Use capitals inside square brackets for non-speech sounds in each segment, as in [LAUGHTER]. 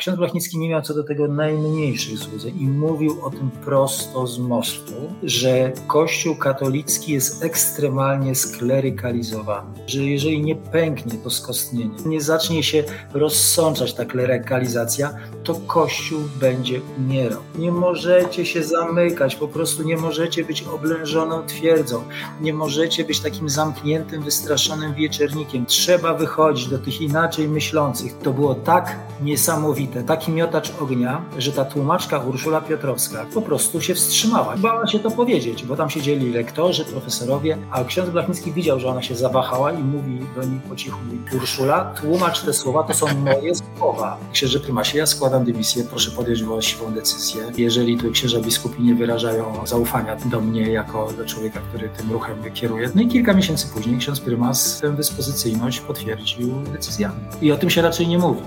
Ksiądz Blachnicki nie miał co do tego najmniejszych złudzeń i mówił o tym prosto z mostu, że Kościół katolicki jest ekstremalnie sklerykalizowany, że jeżeli nie pęknie to skostnienie, nie zacznie się rozsączać ta klerykalizacja, to Kościół będzie umierał. Nie możecie się zamykać, po prostu nie możecie być oblężoną twierdzą, nie możecie być takim zamkniętym, wystraszonym wieczernikiem. Trzeba wychodzić do tych inaczej myślących. To było tak niesamowite, taki miotacz ognia, że ta tłumaczka Urszula Piotrowska po prostu się wstrzymała. Bała się to powiedzieć, bo tam siedzieli lektorzy, profesorowie, a ksiądz Blachnicki widział, że ona się zawahała i mówi do niej po cichu, Urszula, tłumacz te słowa, to są moje słowa. Księże prymasie, ja składam dymisję, proszę podjąć właściwą decyzję. Jeżeli tu księża biskupi nie wyrażają zaufania do mnie jako do człowieka, który tym ruchem kieruje. No i kilka miesięcy później ksiądz prymas tę dyspozycyjność potwierdził decyzjami. I o tym się raczej nie mówi.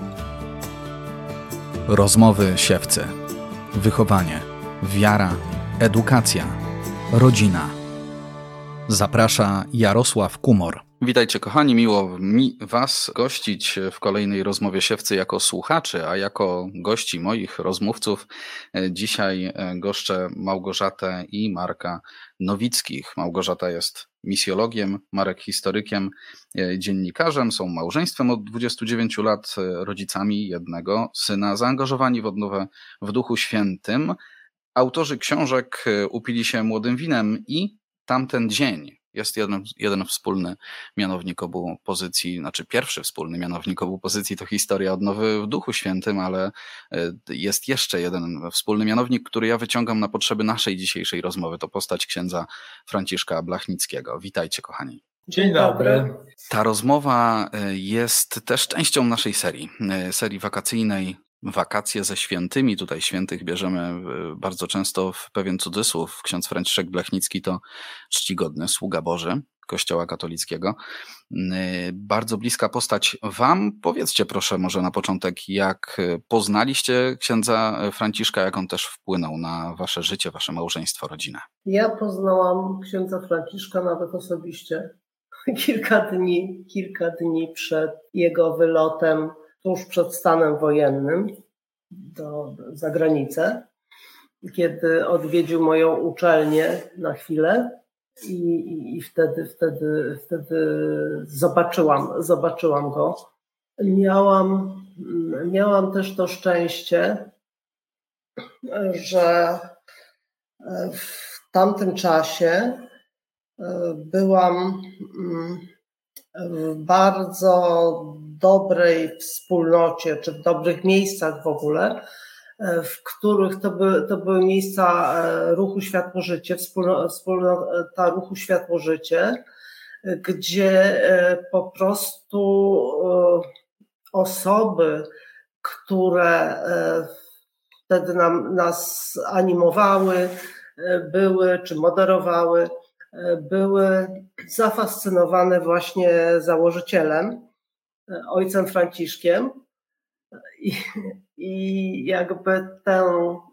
Rozmowy siewcy. Wychowanie, wiara, edukacja, rodzina. Zaprasza Jarosław Kumor. Witajcie kochani, miło mi Was gościć w kolejnej rozmowie siewcy jako słuchaczy, a jako gości moich rozmówców dzisiaj goszczę Małgorzatę i Marka Nowickich. Małgorzata jest misjologiem, Marek historykiem, dziennikarzem, są małżeństwem od 29 lat, rodzicami jednego syna, zaangażowani w odnowę w Duchu Świętym. Autorzy książek upili się młodym winem i tamten dzień jest jeden, jeden wspólny mianownik obu pozycji, znaczy pierwszy wspólny mianownik obu pozycji to historia odnowy w Duchu Świętym, ale e, jest jeszcze jeden wspólny mianownik, który ja wyciągam na potrzeby naszej dzisiejszej rozmowy. To postać księdza Franciszka Blachnickiego. Witajcie, kochani. Dzień dobry. Ta rozmowa e, jest też częścią naszej serii, e, serii wakacyjnej wakacje ze świętymi. Tutaj świętych bierzemy e, bardzo często w pewien cudzysłów. Ksiądz Franciszek Blechnicki to czcigodny sługa Boży Kościoła katolickiego. E, bardzo bliska postać Wam. Powiedzcie proszę może na początek, jak poznaliście księdza Franciszka, jak on też wpłynął na Wasze życie, Wasze małżeństwo, rodzinę. Ja poznałam księdza Franciszka nawet osobiście. [LAUGHS] Kilka dni, kilka dni przed jego wylotem tuż przed stanem wojennym do, za granicę, kiedy odwiedził moją uczelnię na chwilę i, i, i wtedy, wtedy, wtedy zobaczyłam, zobaczyłam go. Miałam, miałam też to szczęście, że w tamtym czasie byłam w bardzo dobrej wspólnocie, czy w dobrych miejscach w ogóle, e, w których to, by, to były miejsca e, ruchu Światło-Życie, wspólnota ruchu Światło-Życie, gdzie e, po prostu osoby, które wtedy nam, nas animowały, były czy moderowały, były zafascynowane właśnie założycielem ojcem Franciszkiem i, i jakby tę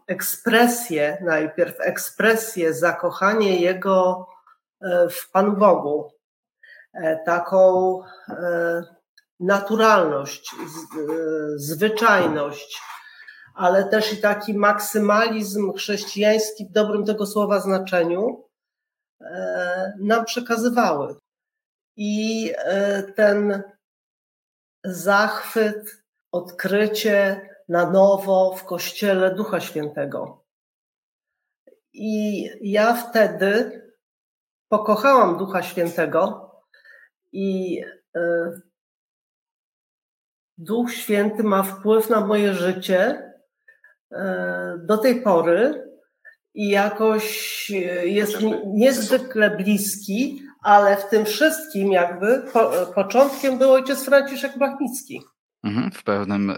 ekspresję, najpierw ekspresję, zakochanie jego e, w Panu Bogu, e, taką e, naturalność, zwyczajność, ale też i taki maksymalizm chrześcijański w dobrym tego słowa znaczeniu nam przekazywały. I ten zachwyt, odkrycie na nowo w Kościele Ducha Świętego. I ja wtedy pokochałam Ducha Świętego i e, Duch Święty ma wpływ na moje życie e, do tej pory i jakoś jest niezwykle bliski, ale w tym wszystkim jakby po, początkiem był ojciec Franciszek Blachnicki. Mhm, w pewnym y,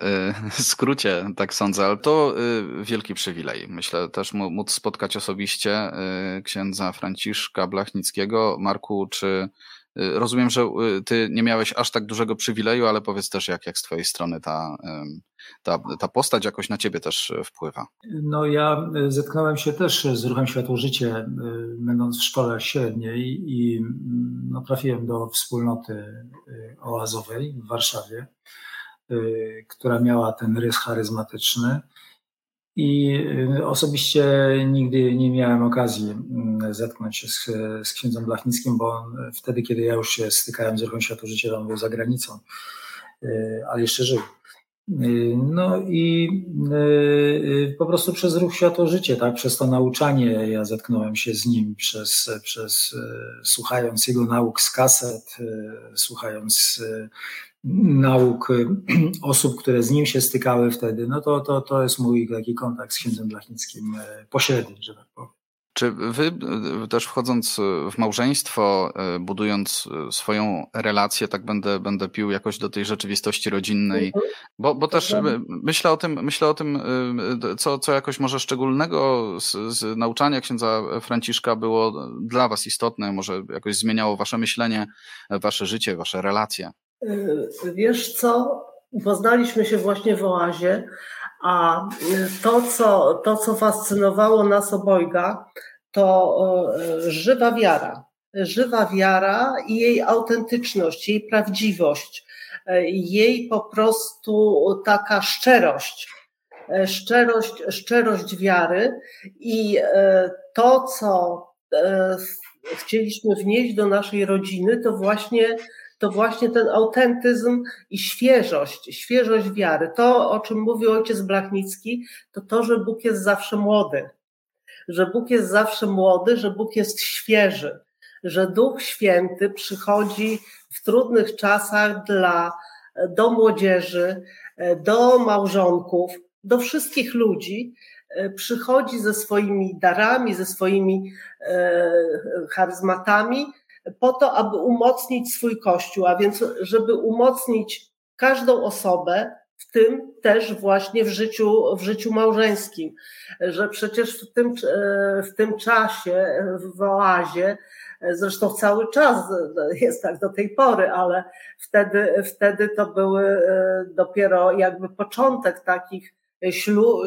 [LAUGHS] skrócie, tak sądzę, ale to y, wielki przywilej. Myślę też móc spotkać osobiście y, księdza Franciszka Blachnickiego. Marku, czy rozumiem, że y, ty nie miałeś aż tak dużego przywileju, ale powiedz też, jak, jak z twojej strony ta, ta, ta postać jakoś na ciebie też e, wpływa? No ja e, zetknąłem się też z ruchem Światło Życie, e, będąc w szkole średniej i mm, no, trafiłem do wspólnoty oazowej w Warszawie. która miała ten rys charyzmatyczny. I osobiście nigdy nie miałem okazji mm, zetknąć się z, z księdzem Blachnickim, bo on, wtedy, kiedy ja już się stykałem z ruchem światożyciela, on był za granicą, ale jeszcze żył. Y, no i y, y, po prostu przez ruch Światło-Życie, tak, przez to nauczanie ja zetknąłem się z nim, przez, przez słuchając jego nauk z kaset, słuchając nauk [CLEARS THROAT] osób, które z nim się stykały wtedy, no to, to, to jest mój taki kontakt z księdzem Blachnickim pośredni, że tak powiem. Czy wy e, też wchodząc w małżeństwo, e, budując e, swoją relację, tak będę, będę pił jakoś do tej rzeczywistości rodzinnej? Mhm. Bo, bo też myślę o tym, myślę o tym co, co jakoś może szczególnego z, z nauczania księdza Franciszka było dla was istotne, może jakoś zmieniało wasze myślenie, wasze życie, wasze relacje. Wiesz co, poznaliśmy się właśnie w oazie, a to, co, to, co fascynowało nas obojga, to e, żywa wiara. Żywa wiara i jej autentyczność, jej prawdziwość, jej po prostu taka szczerość. Szczerość, szczerość wiary i to, co chcieliśmy wnieść do naszej rodziny, to właśnie to właśnie ten autentyzm i świeżość, świeżość wiary. To, o czym mówił ojciec Blachnicki, to to, że Bóg jest zawsze młody. Że Bóg jest zawsze młody, że Bóg jest świeży, że Duch Święty przychodzi w trudnych czasach dla, do młodzieży, do małżonków, do wszystkich ludzi, przychodzi ze swoimi darami, ze swoimi e, charyzmatami, po to, aby umocnić swój kościół, a więc żeby umocnić każdą osobę, w tym też właśnie w życiu, w życiu małżeńskim, że przecież w tym, w tym czasie w oazie, zresztą cały czas jest tak do tej pory, ale wtedy, wtedy to były dopiero jakby początek takich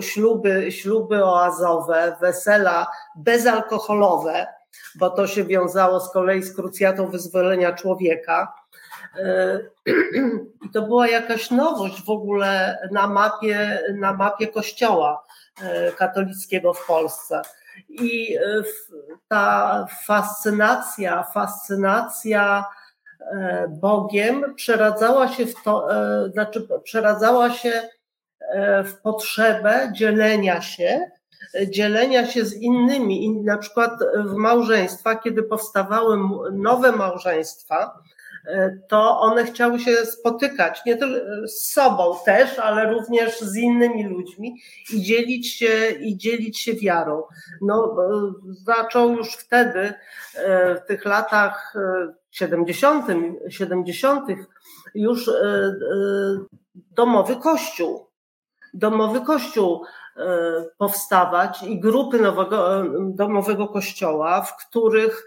śluby, śluby oazowe, wesela bezalkoholowe, bo to się wiązało z kolei z krucjatą wyzwolenia człowieka. E, I [CLEARS THROAT] to była jakaś nowość w ogóle na mapie, na mapie kościoła e, katolickiego w Polsce. I e, ta fascynacja, fascynacja Bogiem przeradzała się w to, znaczy przeradzała się w potrzebę dzielenia się dzielenia się z innymi, na przykład w małżeństwa, kiedy powstawały nowe małżeństwa, to one chciały się spotykać nie tylko z sobą też, ale również z innymi ludźmi i dzielić się, i dzielić się wiarą. No, zaczął już wtedy, w tych latach 70., 70. już e, e, domowy kościół. Domowy kościół E, powstawać i grupy nowego, e, domowego kościoła, w których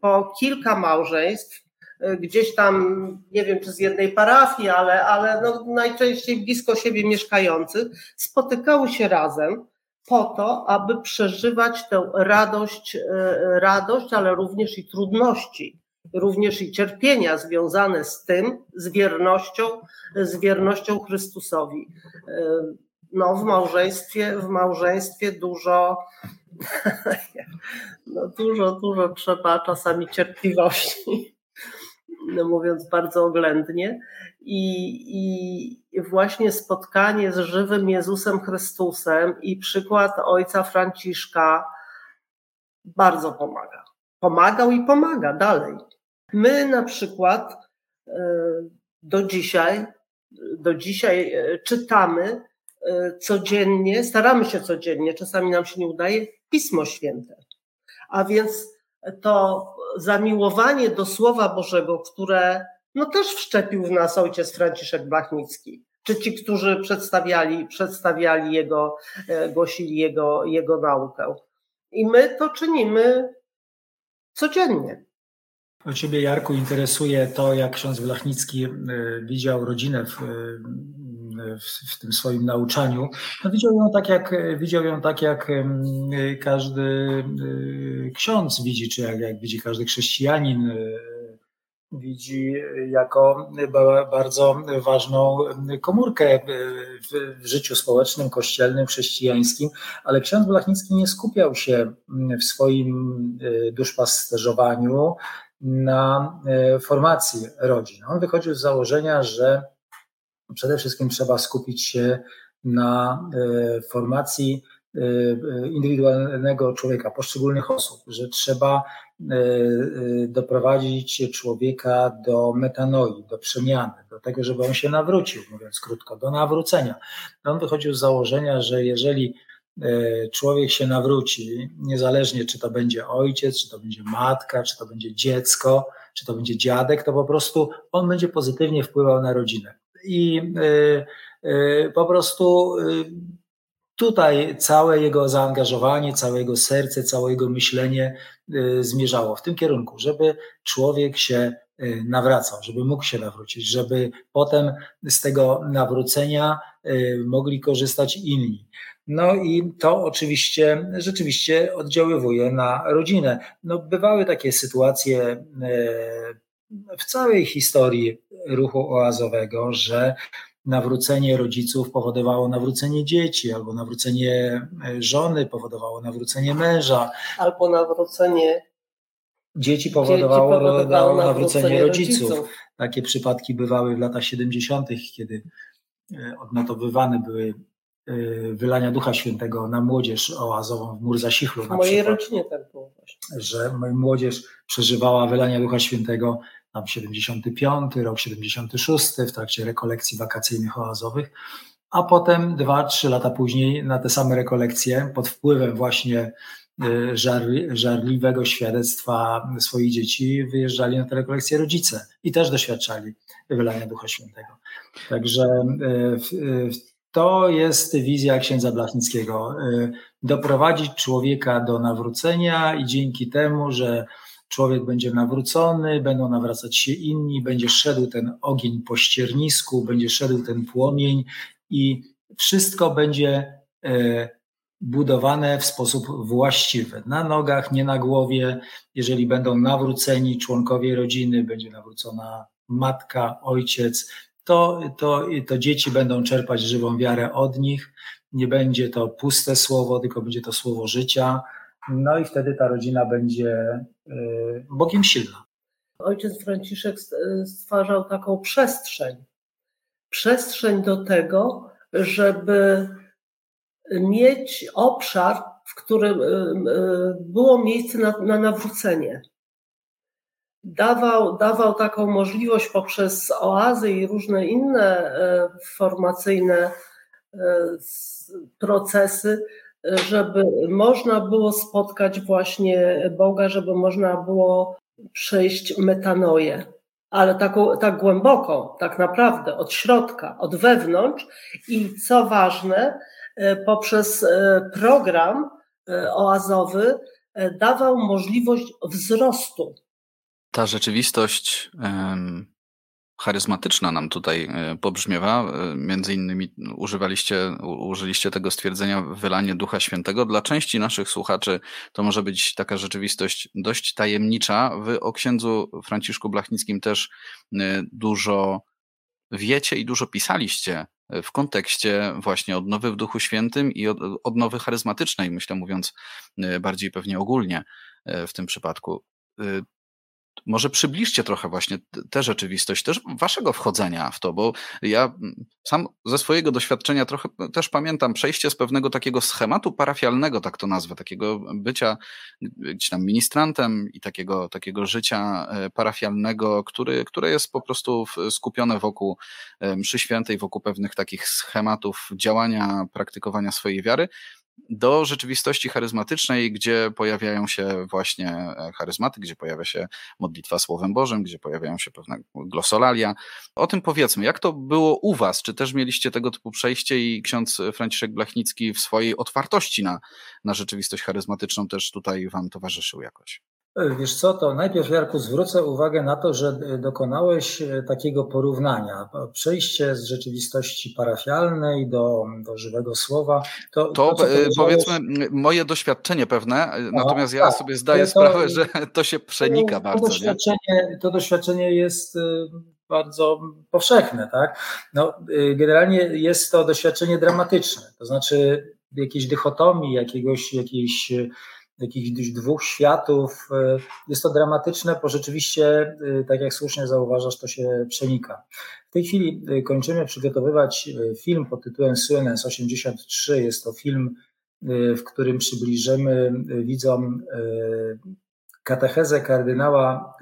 po kilka małżeństw, e, gdzieś tam, nie wiem czy z jednej parafii, ale, ale no najczęściej blisko siebie mieszkających, spotykały się razem po to, aby przeżywać tę radość, radość, ale również i trudności, również i cierpienia związane z tym, z wiernością, z wiernością Chrystusowi no, w małżeństwie, w małżeństwie dużo, [LAUGHS] no, dużo, dużo trzeba czasami cierpliwości, [LAUGHS] no, mówiąc bardzo oględnie. I, I właśnie spotkanie z żywym Jezusem Chrystusem i przykład ojca Franciszka bardzo pomaga. Pomagał i pomaga dalej. My na przykład e, do dzisiaj, do dzisiaj e, czytamy codziennie, staramy się codziennie, czasami nam się nie udaje, Pismo Święte. A więc to zamiłowanie do Słowa Bożego, które no też wszczepił w nas ojciec Franciszek Blachnicki, czy ci, którzy przedstawiali, przedstawiali jego, e, głosili jego, jego naukę. I my to czynimy codziennie. O ciebie, Jarku, interesuje to, jak ksiądz Blachnicki e, widział rodzinę w w, w, tym swoim nauczaniu, no widział ją tak jak widział ją tak jak każdy y, ksiądz widzi, czy jak, jak widzi każdy chrześcijanin. Y, widzi jako bardzo ważną komórkę w życiu społecznym, kościelnym, chrześcijańskim, ale ksiądz Blachnicki nie skupiał się w swoim duszpasterzowaniu na formacji rodzin. On wychodził z założenia, że przede wszystkim trzeba skupić się na formacji Y, indywidualnego człowieka, poszczególnych osób, że trzeba doprowadzić człowieka do metanoi, do przemiany, do tego, żeby on się nawrócił, mówiąc krótko, do nawrócenia. On wychodził z założenia, że jeżeli człowiek się nawróci, niezależnie czy to będzie ojciec, czy to będzie matka, czy to będzie dziecko, czy to będzie dziadek, to po prostu on będzie pozytywnie wpływał na rodzinę. I po prostu Tutaj całe jego zaangażowanie, całe jego serce, całe jego myślenie y, zmierzało w tym kierunku, żeby człowiek się y, nawracał, żeby mógł się nawrócić, żeby potem z tego nawrócenia y, mogli korzystać inni. No i to oczywiście rzeczywiście oddziaływuje na rodzinę. No, bywały takie sytuacje w całej historii ruchu oazowego, że nawrócenie rodziców powodowało nawrócenie dzieci, albo nawrócenie e, żony powodowało nawrócenie męża. Albo nawrócenie dzieci powodowało, dzieci powodowało nawrócenie, nawrócenie rodziców. rodziców. Takie przypadki bywały w latach 70., kiedy e, odnotowywane były e, wylania Ducha Świętego na młodzież oazową w Murzasichlu. W mojej rodzinie tak było właśnie. Że młodzież przeżywała wylania Ducha Świętego tam 75, rok 76 w trakcie rekolekcji wakacyjnych oazowych, a potem dwa, trzy lata później na te same rekolekcje pod wpływem właśnie y, żarli, żarliwego świadectwa swoich dzieci wyjeżdżali na te rekolekcje rodzice i też doświadczali wylania Ducha Świętego. Także y, y, to jest wizja księdza Blachnickiego. Doprowadzić człowieka do nawrócenia i dzięki temu, że człowiek będzie nawrócony, będą nawracać się inni, będzie szedł ten ogień po ściernisku, będzie szedł ten płomień i wszystko będzie e, budowane w sposób właściwy. Na nogach, nie na głowie. Jeżeli będą nawróceni członkowie rodziny, będzie nawrócona matka, ojciec, to, to, to dzieci będą czerpać żywą wiarę od nich. Nie będzie to puste słowo, tylko będzie to słowo życia no i wtedy ta rodzina będzie y, Bogiem silna. Ojciec Franciszek stwarzał taką przestrzeń. Przestrzeń do tego, żeby mieć obszar, w którym y, y, było miejsce na, na nawrócenie. Dawał, dawał taką możliwość poprzez oazy i różne inne formacyjne procesy, żeby można było spotkać właśnie Boga, żeby można było przejść metanoję, ale taką, tak głęboką, tak naprawdę od środka, od wewnątrz i co ważne, e, poprzez e, program e, oazowy dawał możliwość wzrostu. Ta rzeczywistość charyzmatyczna nam tutaj e, pobrzmiewa. E, między innymi używaliście, użyliście tego stwierdzenia wylanie Ducha Świętego. Dla części naszych słuchaczy to może być taka rzeczywistość dość tajemnicza. Wy o księdzu Franciszku Blachnickim też e, dużo wiecie i dużo pisaliście w kontekście właśnie odnowy w Duchu Świętym i odnowy charyzmatycznej, myślę mówiąc bardziej pewnie ogólnie w tym przypadku. Może przybliżcie trochę właśnie tę rzeczywistość, też waszego wchodzenia w to, bo ja sam ze swojego doświadczenia trochę też pamiętam przejście z pewnego takiego schematu parafialnego, tak to nazwę, takiego bycia gdzieś tam ministrantem i takiego, takiego życia e, parafialnego, który, które jest po prostu skupione wokół e, mszy świętej, wokół pewnych takich schematów działania, praktykowania swojej wiary, do rzeczywistości charyzmatycznej, gdzie pojawiają się właśnie e, charyzmaty, gdzie pojawia się modlitwa Słowem Bożym, gdzie pojawiają się pewne glosolalia. O tym powiedzmy, jak to było u Was? Czy też mieliście tego typu przejście i ksiądz Franciszek Blachnicki w swojej otwartości na, na rzeczywistość charyzmatyczną też tutaj Wam towarzyszył jakoś? Wiesz co, to najpierw Jarku zwrócę uwagę na to, że dokonałeś e, takiego porównania. Przejście z rzeczywistości parafialnej do, do żywego słowa. To, to, to powiedzmy moje doświadczenie pewne, natomiast ja tak, sobie zdaję to, sprawę, że to się przenika to, bardzo. Doświadczenie, nie? To doświadczenie jest y, bardzo powszechne, tak? No, y, generalnie jest to doświadczenie dramatyczne, to znaczy jakiejś dychotomii, jakiegoś, jakiejś jakichś dwóch światów. E, jest to dramatyczne, bo rzeczywiście, e, tak jak słusznie zauważasz, to się przenika. W tej chwili e, kończymy przygotowywać film pod tytułem Suenens 83. Jest to film, w którym przybliżymy widzom katechezę kardynała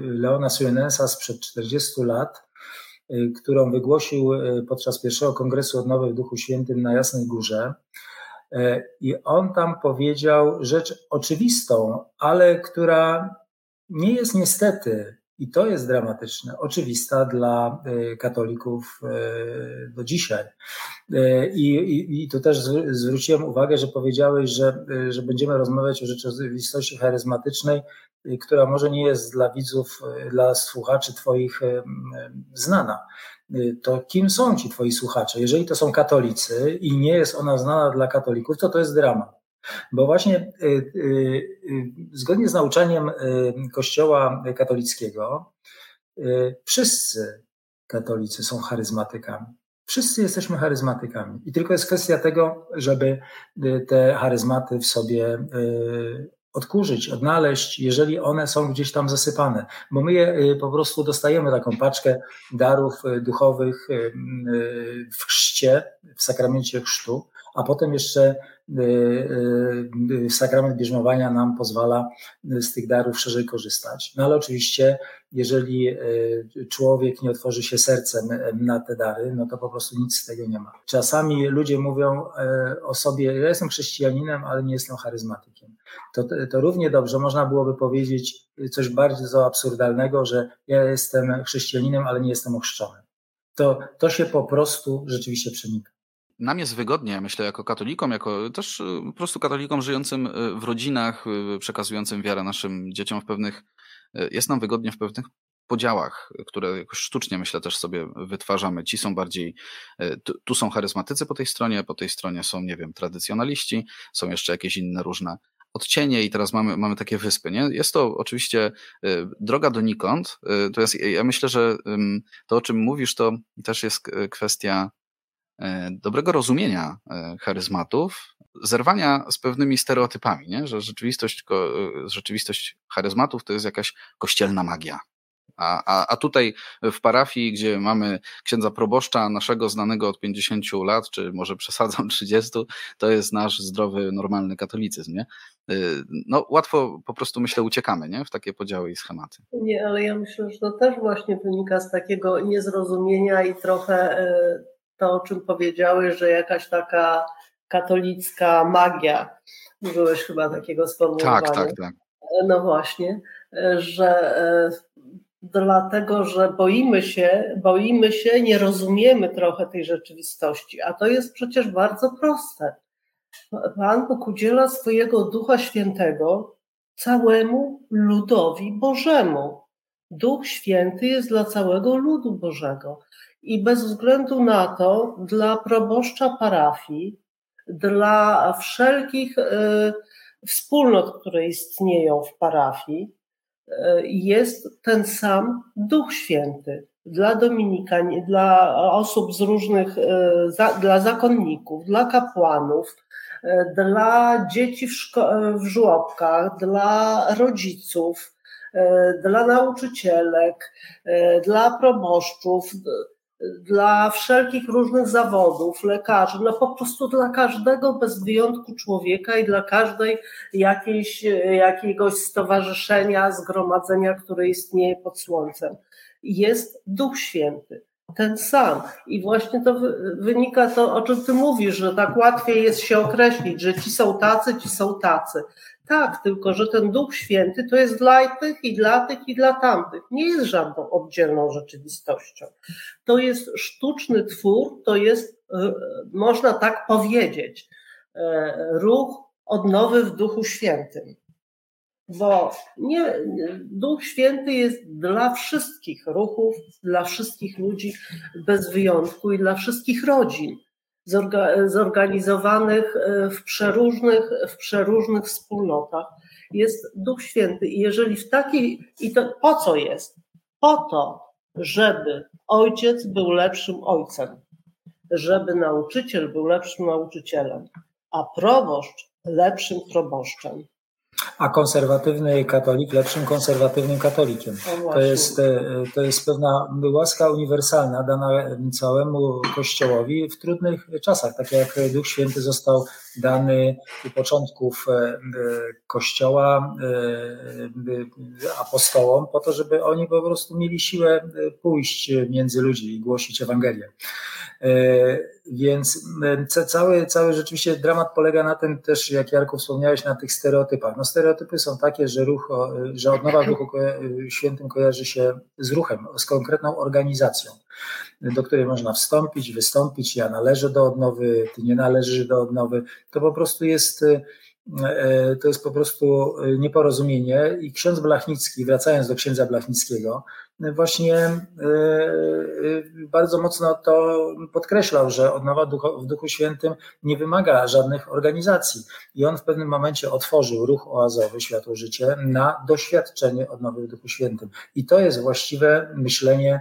Leona Suenensa sprzed 40 lat, którą wygłosił podczas pierwszego kongresu odnowy w Duchu Świętym na Jasnej Górze. E, I on tam powiedział rzecz oczywistą, ale która nie jest niestety, i to jest dramatyczne, oczywista dla e, katolików e, do dzisiaj. I, i, i tu też zwróciłem uwagę, że powiedziałeś, że, że będziemy rozmawiać o rzeczywistości charyzmatycznej, która może nie jest dla widzów, dla słuchaczy Twoich znana. To kim są ci twoi słuchacze? Jeżeli to są katolicy i nie jest ona znana dla katolików, to to jest dramat. Bo właśnie y, y, zgodnie z nauczaniem Kościoła katolickiego, wszyscy katolicy są charyzmatykami. Wszyscy jesteśmy charyzmatykami. I tylko jest kwestia tego, żeby te charyzmaty w sobie odkurzyć, odnaleźć, jeżeli one są gdzieś tam zasypane, bo my je y, po prostu dostajemy taką paczkę darów y, duchowych y, w chrzcie, w sakramencie chrztu, a potem jeszcze sakrament bierzmowania nam pozwala z tych darów szerzej korzystać. No ale oczywiście, jeżeli człowiek nie otworzy się sercem na te dary, no to po prostu nic z tego nie ma. Czasami ludzie mówią o sobie, ja jestem chrześcijaninem, ale nie jestem charyzmatykiem to, to równie dobrze można byłoby powiedzieć coś bardzo absurdalnego, że ja jestem chrześcijaninem, ale nie jestem ochrzczony. To, to się po prostu rzeczywiście przenika. Nam jest wygodnie, myślę, jako katolikom, jako też y, po prostu katolikom żyjącym y, w rodzinach, y, przekazującym wiarę naszym dzieciom w pewnych, jest nam wygodnie w pewnych podziałach, które jakoś sztucznie, myślę, też sobie wytwarzamy. Ci są bardziej, tu, są charyzmatycy po tej stronie, po tej stronie są, nie wiem, tradycjonaliści, są jeszcze jakieś inne różne odcienie i teraz mamy, mamy takie wyspy. Nie? Jest to oczywiście droga donikąd. To jest, ja myślę, że to, o czym mówisz, to też jest kwestia dobrego rozumienia charyzmatów, zerwania z pewnymi stereotypami, nie? że rzeczywistość, rzeczywistość charyzmatów to jest jakaś kościelna magia. A, a, a tutaj w parafii, gdzie mamy księdza proboszcza, naszego znanego od 50 lat, czy może przesadzam [LAUGHS] 30, to jest nasz zdrowy, normalny katolicyzm. Nie? No, łatwo po prostu myślę uciekamy nie? w takie podziały i schematy. Nie, ale ja myślę, że to też właśnie wynika z takiego niezrozumienia i trochę to, o czym powiedziałeś, że jakaś taka katolicka magia, użyłeś chyba takiego sformułowania. Tak, tak, tak. No właśnie, że y, dlatego, że boimy się, boimy się, nie rozumiemy trochę tej rzeczywistości, a to jest przecież bardzo proste. Pan Bóg udziela swojego Ducha Świętego całemu ludowi Bożemu. Duch Święty jest dla całego ludu Bożego. I bez względu na to, dla proboszcza parafii, dla wszelkich y, wspólnot, które istnieją w parafii, jest ten sam Duch Święty. Dla Dominikań, dla osób z różnych, e, dla zakonników, dla kapłanów, dla dzieci w, szko- w żłobkach, dla rodziców, dla nauczycielek, dla proboszczów, dla wszelkich różnych zawodów, lekarzy, no po prostu dla każdego bez wyjątku człowieka i dla każdej jakiejś, jakiegoś stowarzyszenia, zgromadzenia, które istnieje pod słońcem. Jest Duch Święty, ten sam. I właśnie to wynika to, o czym ty mówisz, że tak łatwiej jest się określić, że ci są tacy, ci są tacy. Tak, tylko że ten Duch Święty to jest dla tych i dla tych i dla tamtych. Nie jest żadną oddzielną rzeczywistością. To jest sztuczny twór, to jest, e, można tak powiedzieć, e, ruch odnowy w Duchu Świętym. bo nie, Duch Święty jest dla wszystkich ruchów, dla wszystkich ludzi bez wyjątku i dla wszystkich rodzin zorganizowanych e, w przeróżnych, w przeróżnych wspólnotach. Jest Duch Święty i jeżeli w takiej, i to po co jest? Po to, żeby ojciec był lepszym ojcem, żeby nauczyciel był lepszym nauczycielem, a proboszcz lepszym proboszczem a konserwatywny katolik lepszym konserwatywnym katolikiem. To jest, e, to jest pewna łaska uniwersalna dana całemu Kościołowi w trudnych czasach, tak jak Duch Święty został dany u początków e, e, Kościoła apostołom, po to, żeby oni po prostu mieli siłę pójść między ludzi i głosić Ewangelię. Więc cały, cały rzeczywiście dramat polega na tym też, jak Jarku wspomniałeś, na tych stereotypach. No stereotypy są takie, że ruch, że odnowa w Duchu Świętym kojarzy się z ruchem, z konkretną organizacją, do której można wstąpić, wystąpić. Ja należę do odnowy, ty nie należysz do odnowy. To po prostu jest E, to jest po prostu e, nieporozumienie i ksiądz Blachnicki, wracając do księdza Blachnickiego, właśnie e, bardzo mocno to podkreślał, że odnowa w Duchu Świętym nie wymaga żadnych organizacji i on w pewnym momencie otworzył ruch oazowy Światło Życie na doświadczenie odnowy w Duchu Świętym i to jest właściwe myślenie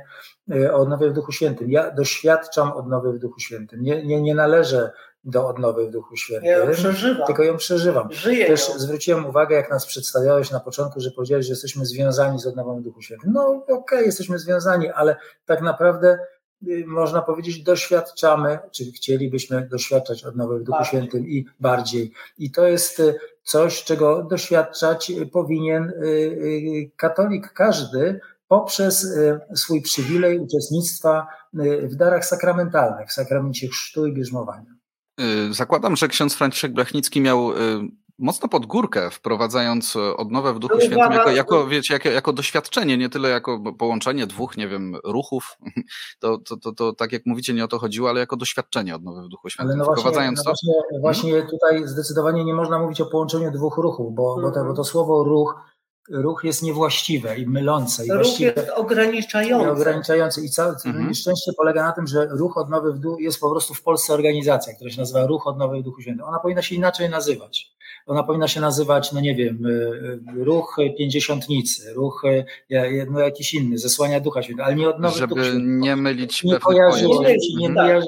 o odnowie w Duchu Świętym. Ja doświadczam odnowy w Duchu Świętym. Nie, nie, nie należę do odnowy w Duchu Świętym. Ja ją przeżywam. Tylko ją przeżywam. Żyję Też ją. zwróciłem uwagę, jak nas przedstawiałeś na początku, że powiedziałeś, że jesteśmy związani z odnową w Duchu Świętym. No okej, okay, jesteśmy związani, ale tak naprawdę y, można powiedzieć, doświadczamy, czy chcielibyśmy doświadczać odnowy w Duchu bardziej. Świętym i bardziej. I to jest y, coś, czego doświadczać powinien y, katolik każdy, poprzez swój przywilej uczestnictwa w darach sakramentalnych, w sakramencie chrztu i bierzmowania. Y, zakładam, że ksiądz Franciszek Blachnicki miał y, mocno pod górkę, wprowadzając y, odnowę w Duchu Świętym jako, jako, wiecie, jako, jako doświadczenie, nie tyle jako połączenie dwóch, nie wiem, ruchów. [LAUGHS] To, to, to, to tak jak mówicie, nie o to chodziło, ale jako doświadczenie odnowy w Duchu Świętym. Ale no wprowadzając właśnie, no właśnie, właśnie hmm? tutaj zdecydowanie nie można mówić o połączeniu dwóch ruchów, bo, hmm. bo, to, bo to słowo ruch ruch jest niewłaściwe i mylące. I ruch jest ograniczający. I ograniczający. I całe mhm. nieszczęście polega na tym, że ruch odnowy w duchu jest po prostu w Polsce organizacja, która się nazywa Ruch Odnowy w Duchu Świętym. Ona powinna się inaczej nazywać. Ona powinna się nazywać, no nie wiem, y, y, ruch pięćdziesiątnicy, ruch y, no jakiś inny, zesłania Ducha Świętego, ale nie odnowy Żeby Duchu nie mylić nie kojarzyło, nie, nie, nie,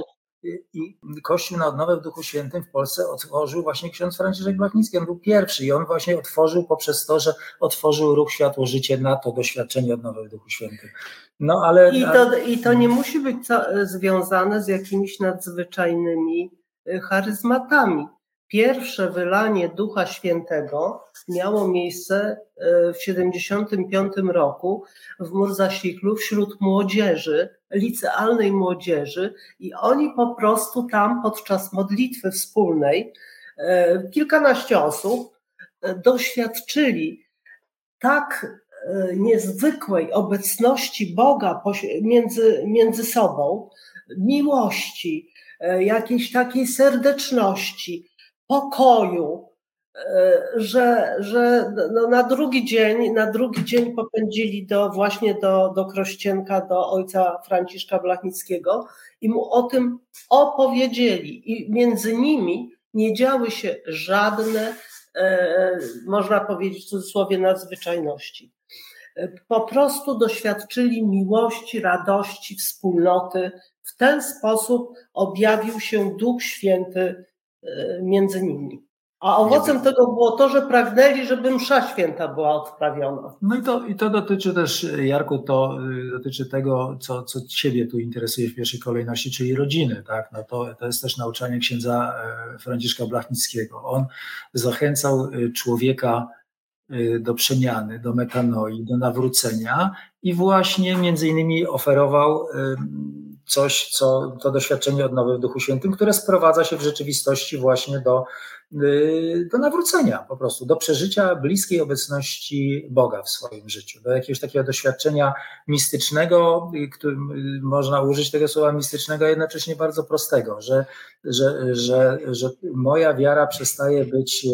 i Kościół na odnowę w Duchu Świętym w Polsce otworzył właśnie ksiądz Franciszek Blachnicki. On był pierwszy i on właśnie otworzył poprzez to, że otworzył ruch Światło Życie na to doświadczenie odnowy w Duchu Świętym. No, ale, I, to, I to nie musi być związane z jakimiś nadzwyczajnymi y, charyzmatami. Pierwsze wylanie Ducha Świętego miało miejsce e, w 75 roku w Murzasiklu wśród młodzieży, licealnej młodzieży i oni po prostu tam podczas modlitwy wspólnej, e, kilkanaście osób, e, doświadczyli tak niezwykłej obecności Boga między, między sobą, miłości, jakiejś takiej serdeczności, pokoju, e, że, że no na drugi dzień, na drugi dzień popędzili do, właśnie do, do Krościenka, do ojca Franciszka Blachnickiego i mu o tym opowiedzieli. I między nimi nie działy się żadne, e, można powiedzieć w cudzysłowie, nadzwyczajności. E, po prostu doświadczyli miłości, radości, wspólnoty. W ten sposób objawił się Duch Święty między nimi. A owocem tego było to, że pragnęli, żeby msza święta była odprawiona. No i to, i to dotyczy też, Jarku, to y, dotyczy tego, co, co Ciebie tu interesuje w pierwszej kolejności, czyli rodziny. Tak? No to, to jest też nauczanie księdza e, Franciszka Blachnickiego. On zachęcał y, człowieka y, do przemiany, do metanoi, do nawrócenia i właśnie między innymi oferował coś, co to doświadczenie odnowy w Duchu Świętym, które sprowadza się w rzeczywistości właśnie do, y, do nawrócenia po prostu, do przeżycia bliskiej obecności Boga w swoim życiu, do jakiegoś takiego doświadczenia mistycznego, y, którym y, można użyć tego słowa mistycznego, a jednocześnie bardzo prostego, że, że, że, że moja wiara przestaje być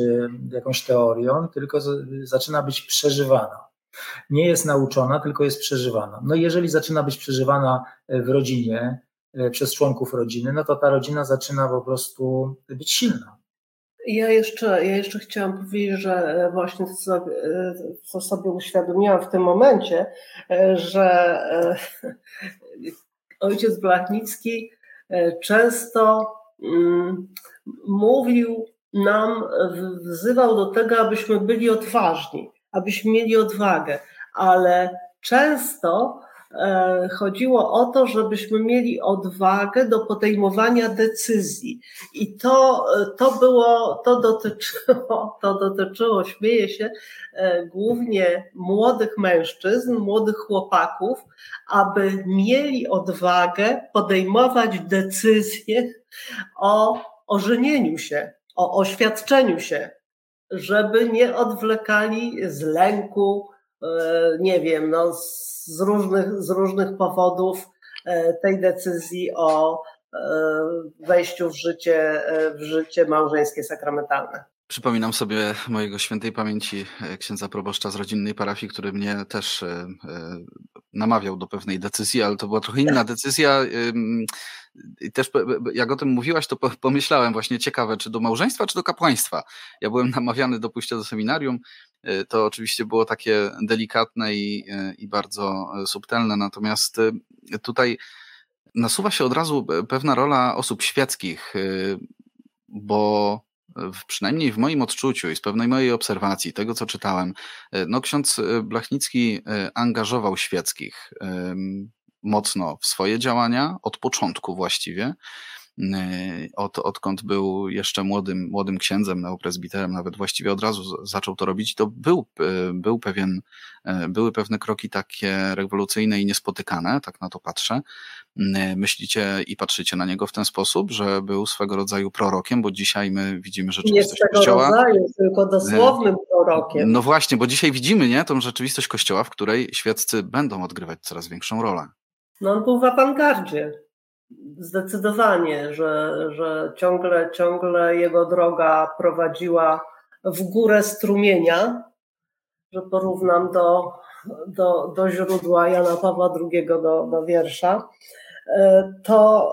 jakąś teorią, tylko zaczyna być przeżywana nie jest nauczona, tylko jest przeżywana. No i jeżeli zaczyna być przeżywana e, w rodzinie, e, przez członków rodziny, no to ta rodzina zaczyna po prostu być silna. Ja jeszcze, ja jeszcze chciałam powiedzieć, że e, właśnie co, co sobie uświadomiłam w tym momencie, że [LAUGHS] ojciec Blachnicki często mm, mówił nam, wzywał do tego, abyśmy byli odważni abyśmy mieli odwagę, ale często e, chodziło o to, żebyśmy mieli odwagę do podejmowania decyzji. I to, to było, to dotyczyło, [LAUGHS] to dotyczyło, śmieję się, e, głównie młodych mężczyzn, młodych chłopaków, aby mieli odwagę podejmować decyzje o ożenieniu się, o oświadczeniu się, żeby nie odwlekali z lęku, e, nie wiem, no, z, różnych, z różnych powodów e, tej decyzji o e, wejściu w życie, w życie małżeńskie sakramentalne. Przypominam sobie mojego świętej pamięci księdza proboszcza z rodzinnej parafii, który mnie też namawiał do pewnej decyzji, ale to była trochę inna decyzja. I też jak o tym mówiłaś, to pomyślałem właśnie ciekawe, czy do małżeństwa, czy do kapłaństwa. Ja byłem namawiany do pójścia do seminarium. To oczywiście było takie delikatne i, i bardzo subtelne, natomiast tutaj nasuwa się od razu pewna rola osób świeckich, bo w, przynajmniej w moim odczuciu i z pewnej mojej obserwacji, tego co czytałem, no ksiądz Blachnicki angażował świeckich mocno w swoje działania, od początku właściwie. Yy, od, odkąd był jeszcze młodym, młodym księdzem, neopresbiterem, nawet właściwie od razu zaczął to robić, to był, yy, był pewien, yy, były pewne kroki takie rewolucyjne i niespotykane, tak na to patrzę. Myślicie i patrzycie na niego w ten sposób, że był swego rodzaju prorokiem, bo dzisiaj my widzimy rzeczywistość nie Kościoła. Rodzaju, tylko dosłownym prorokiem. No właśnie, bo dzisiaj widzimy nie, tą rzeczywistość Kościoła, w której świeccy będą odgrywać coraz większą rolę. No on był w awangardzie. Zdecydowanie, że, że ciągle, ciągle jego droga prowadziła w górę strumienia, że porównam do, do, do źródła Jana Pawła II do, do wiersza, e, to,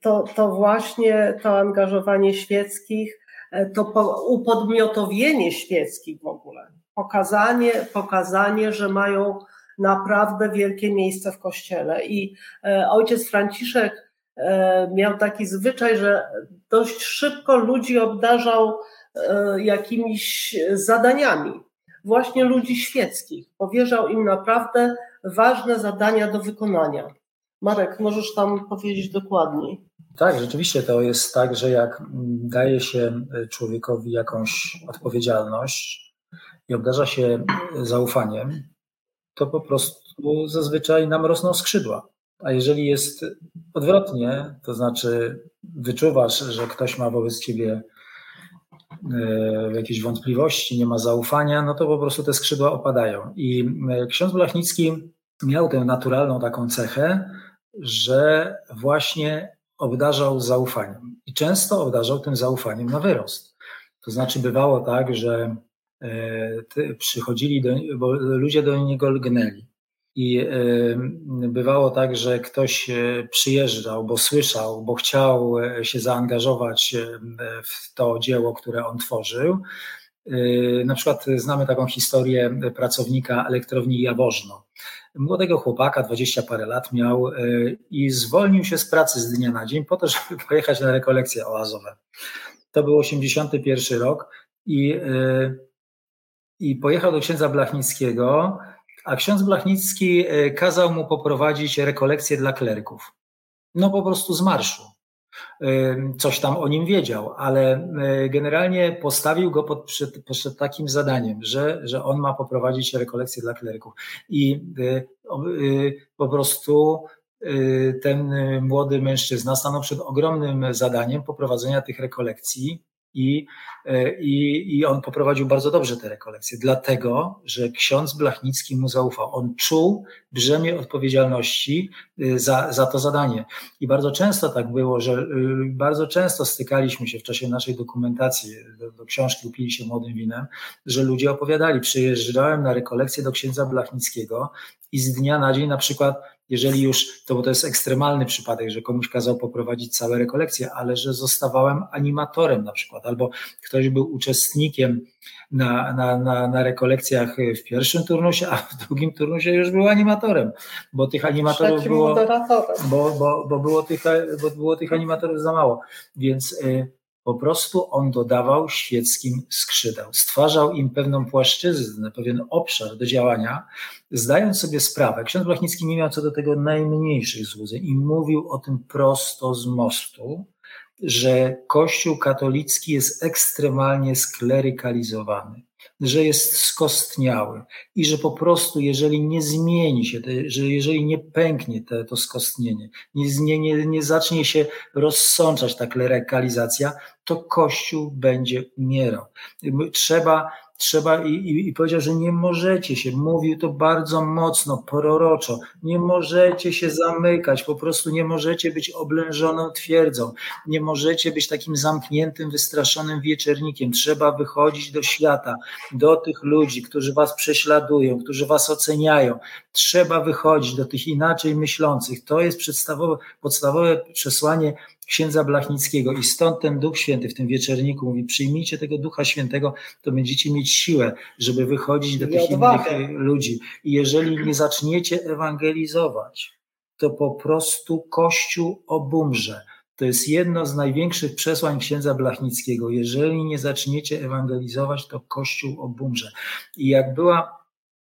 to, to właśnie to angażowanie świeckich, e, to upodmiotowienie świeckich w ogóle, pokazanie, pokazanie, że mają naprawdę wielkie miejsce w kościele. I e, ojciec Franciszek e, miał taki zwyczaj, że dość szybko ludzi obdarzał e, jakimiś zadaniami, właśnie ludzi świeckich. Powierzał im naprawdę ważne zadania do wykonania. Marek, możesz tam powiedzieć dokładniej. Tak, rzeczywiście to jest tak, że jak daje się człowiekowi jakąś odpowiedzialność i obdarza się zaufaniem, to po prostu zazwyczaj nam rosną skrzydła. A jeżeli jest odwrotnie, to znaczy wyczuwasz, że ktoś ma wobec ciebie e, jakieś wątpliwości, nie ma zaufania, no to po prostu te skrzydła opadają. I e, ksiądz Blachnicki miał tę naturalną taką cechę, że właśnie obdarzał zaufaniem. I często obdarzał tym zaufaniem na wyrost. To znaczy bywało tak, że przychodzili, do, bo ludzie do niego lgnęli. I e, bywało tak, że ktoś e, przyjeżdżał, bo słyszał, bo chciał się zaangażować w to dzieło, które on tworzył. Na przykład znamy taką historię pracownika elektrowni Jaworzno. Młodego chłopaka, dwadzieścia parę lat miał i zwolnił się z pracy z dnia na dzień po to, [LAUGHS] żeby pojechać na rekolekcje oazowe. To był 81 rok i i pojechał do księdza Blachnickiego, a ksiądz Blachnicki e, kazał mu poprowadzić rekolekcję dla klerków. No po prostu z marszu. E, coś tam o nim wiedział, ale e, generalnie postawił go pod, przed, przed takim zadaniem, że, że on ma poprowadzić rekolekcję dla klerków. I po prostu ten młody mężczyzna stanął przed ogromnym zadaniem poprowadzenia tych rekolekcji i, e, i, I on poprowadził bardzo dobrze te rekolekcje, dlatego, że ksiądz Blachnicki mu zaufał. On czuł brzemię odpowiedzialności e, za, za to zadanie. I bardzo często tak było, że e, bardzo często stykaliśmy się w czasie naszej dokumentacji do, do książki Upili się młodym winem, że ludzie opowiadali, przyjeżdżałem na rekolekcję do księdza Blachnickiego i z dnia na dzień na przykład jeżeli już, to bo to jest ekstremalny przypadek, że komuś kazał poprowadzić całe rekolekcje, ale że zostawałem animatorem na przykład, albo ktoś był uczestnikiem na, na, na, na rekolekcjach w pierwszym turnusie, a w drugim turnusie już był animatorem, bo tych animatorów było, bo, bo, bo, było tych, bo było tych animatorów za mało. Więc y, po prostu on dodawał świeckim skrzydeł, stwarzał im pewną płaszczyznę, pewien obszar do działania, zdając sobie sprawę. Ksiądz Blachnicki nie miał co do tego najmniejszych złudzeń i mówił o tym prosto z mostu, że Kościół katolicki jest ekstremalnie sklerykalizowany że jest skostniały i że po prostu, jeżeli nie zmieni się, że jeżeli nie pęknie te, to skostnienie, nie, nie, nie zacznie się rozsączać ta klerykalizacja, to Kościół będzie umierał. Trzeba trzeba i, i, i, powiedział, że nie możecie się, mówił to bardzo mocno, proroczo, nie możecie się zamykać, po prostu nie możecie być oblężoną twierdzą, nie możecie być takim zamkniętym, wystraszonym wieczernikiem. Trzeba wychodzić do świata, do tych ludzi, którzy was prześladują, którzy was oceniają. Trzeba wychodzić do tych inaczej myślących. To jest podstawowe, podstawowe przesłanie księdza Blachnickiego i stąd ten Duch Święty w tym wieczerniku mówi, przyjmijcie tego Ducha Świętego, to będziecie mieć siłę, żeby wychodzić do I tych odwagę. innych ludzi. I jeżeli nie zaczniecie ewangelizować, to po prostu Kościół obumrze. To jest jedno z największych przesłań księdza Blachnickiego. Jeżeli nie zaczniecie ewangelizować, to Kościół obumrze. I jak była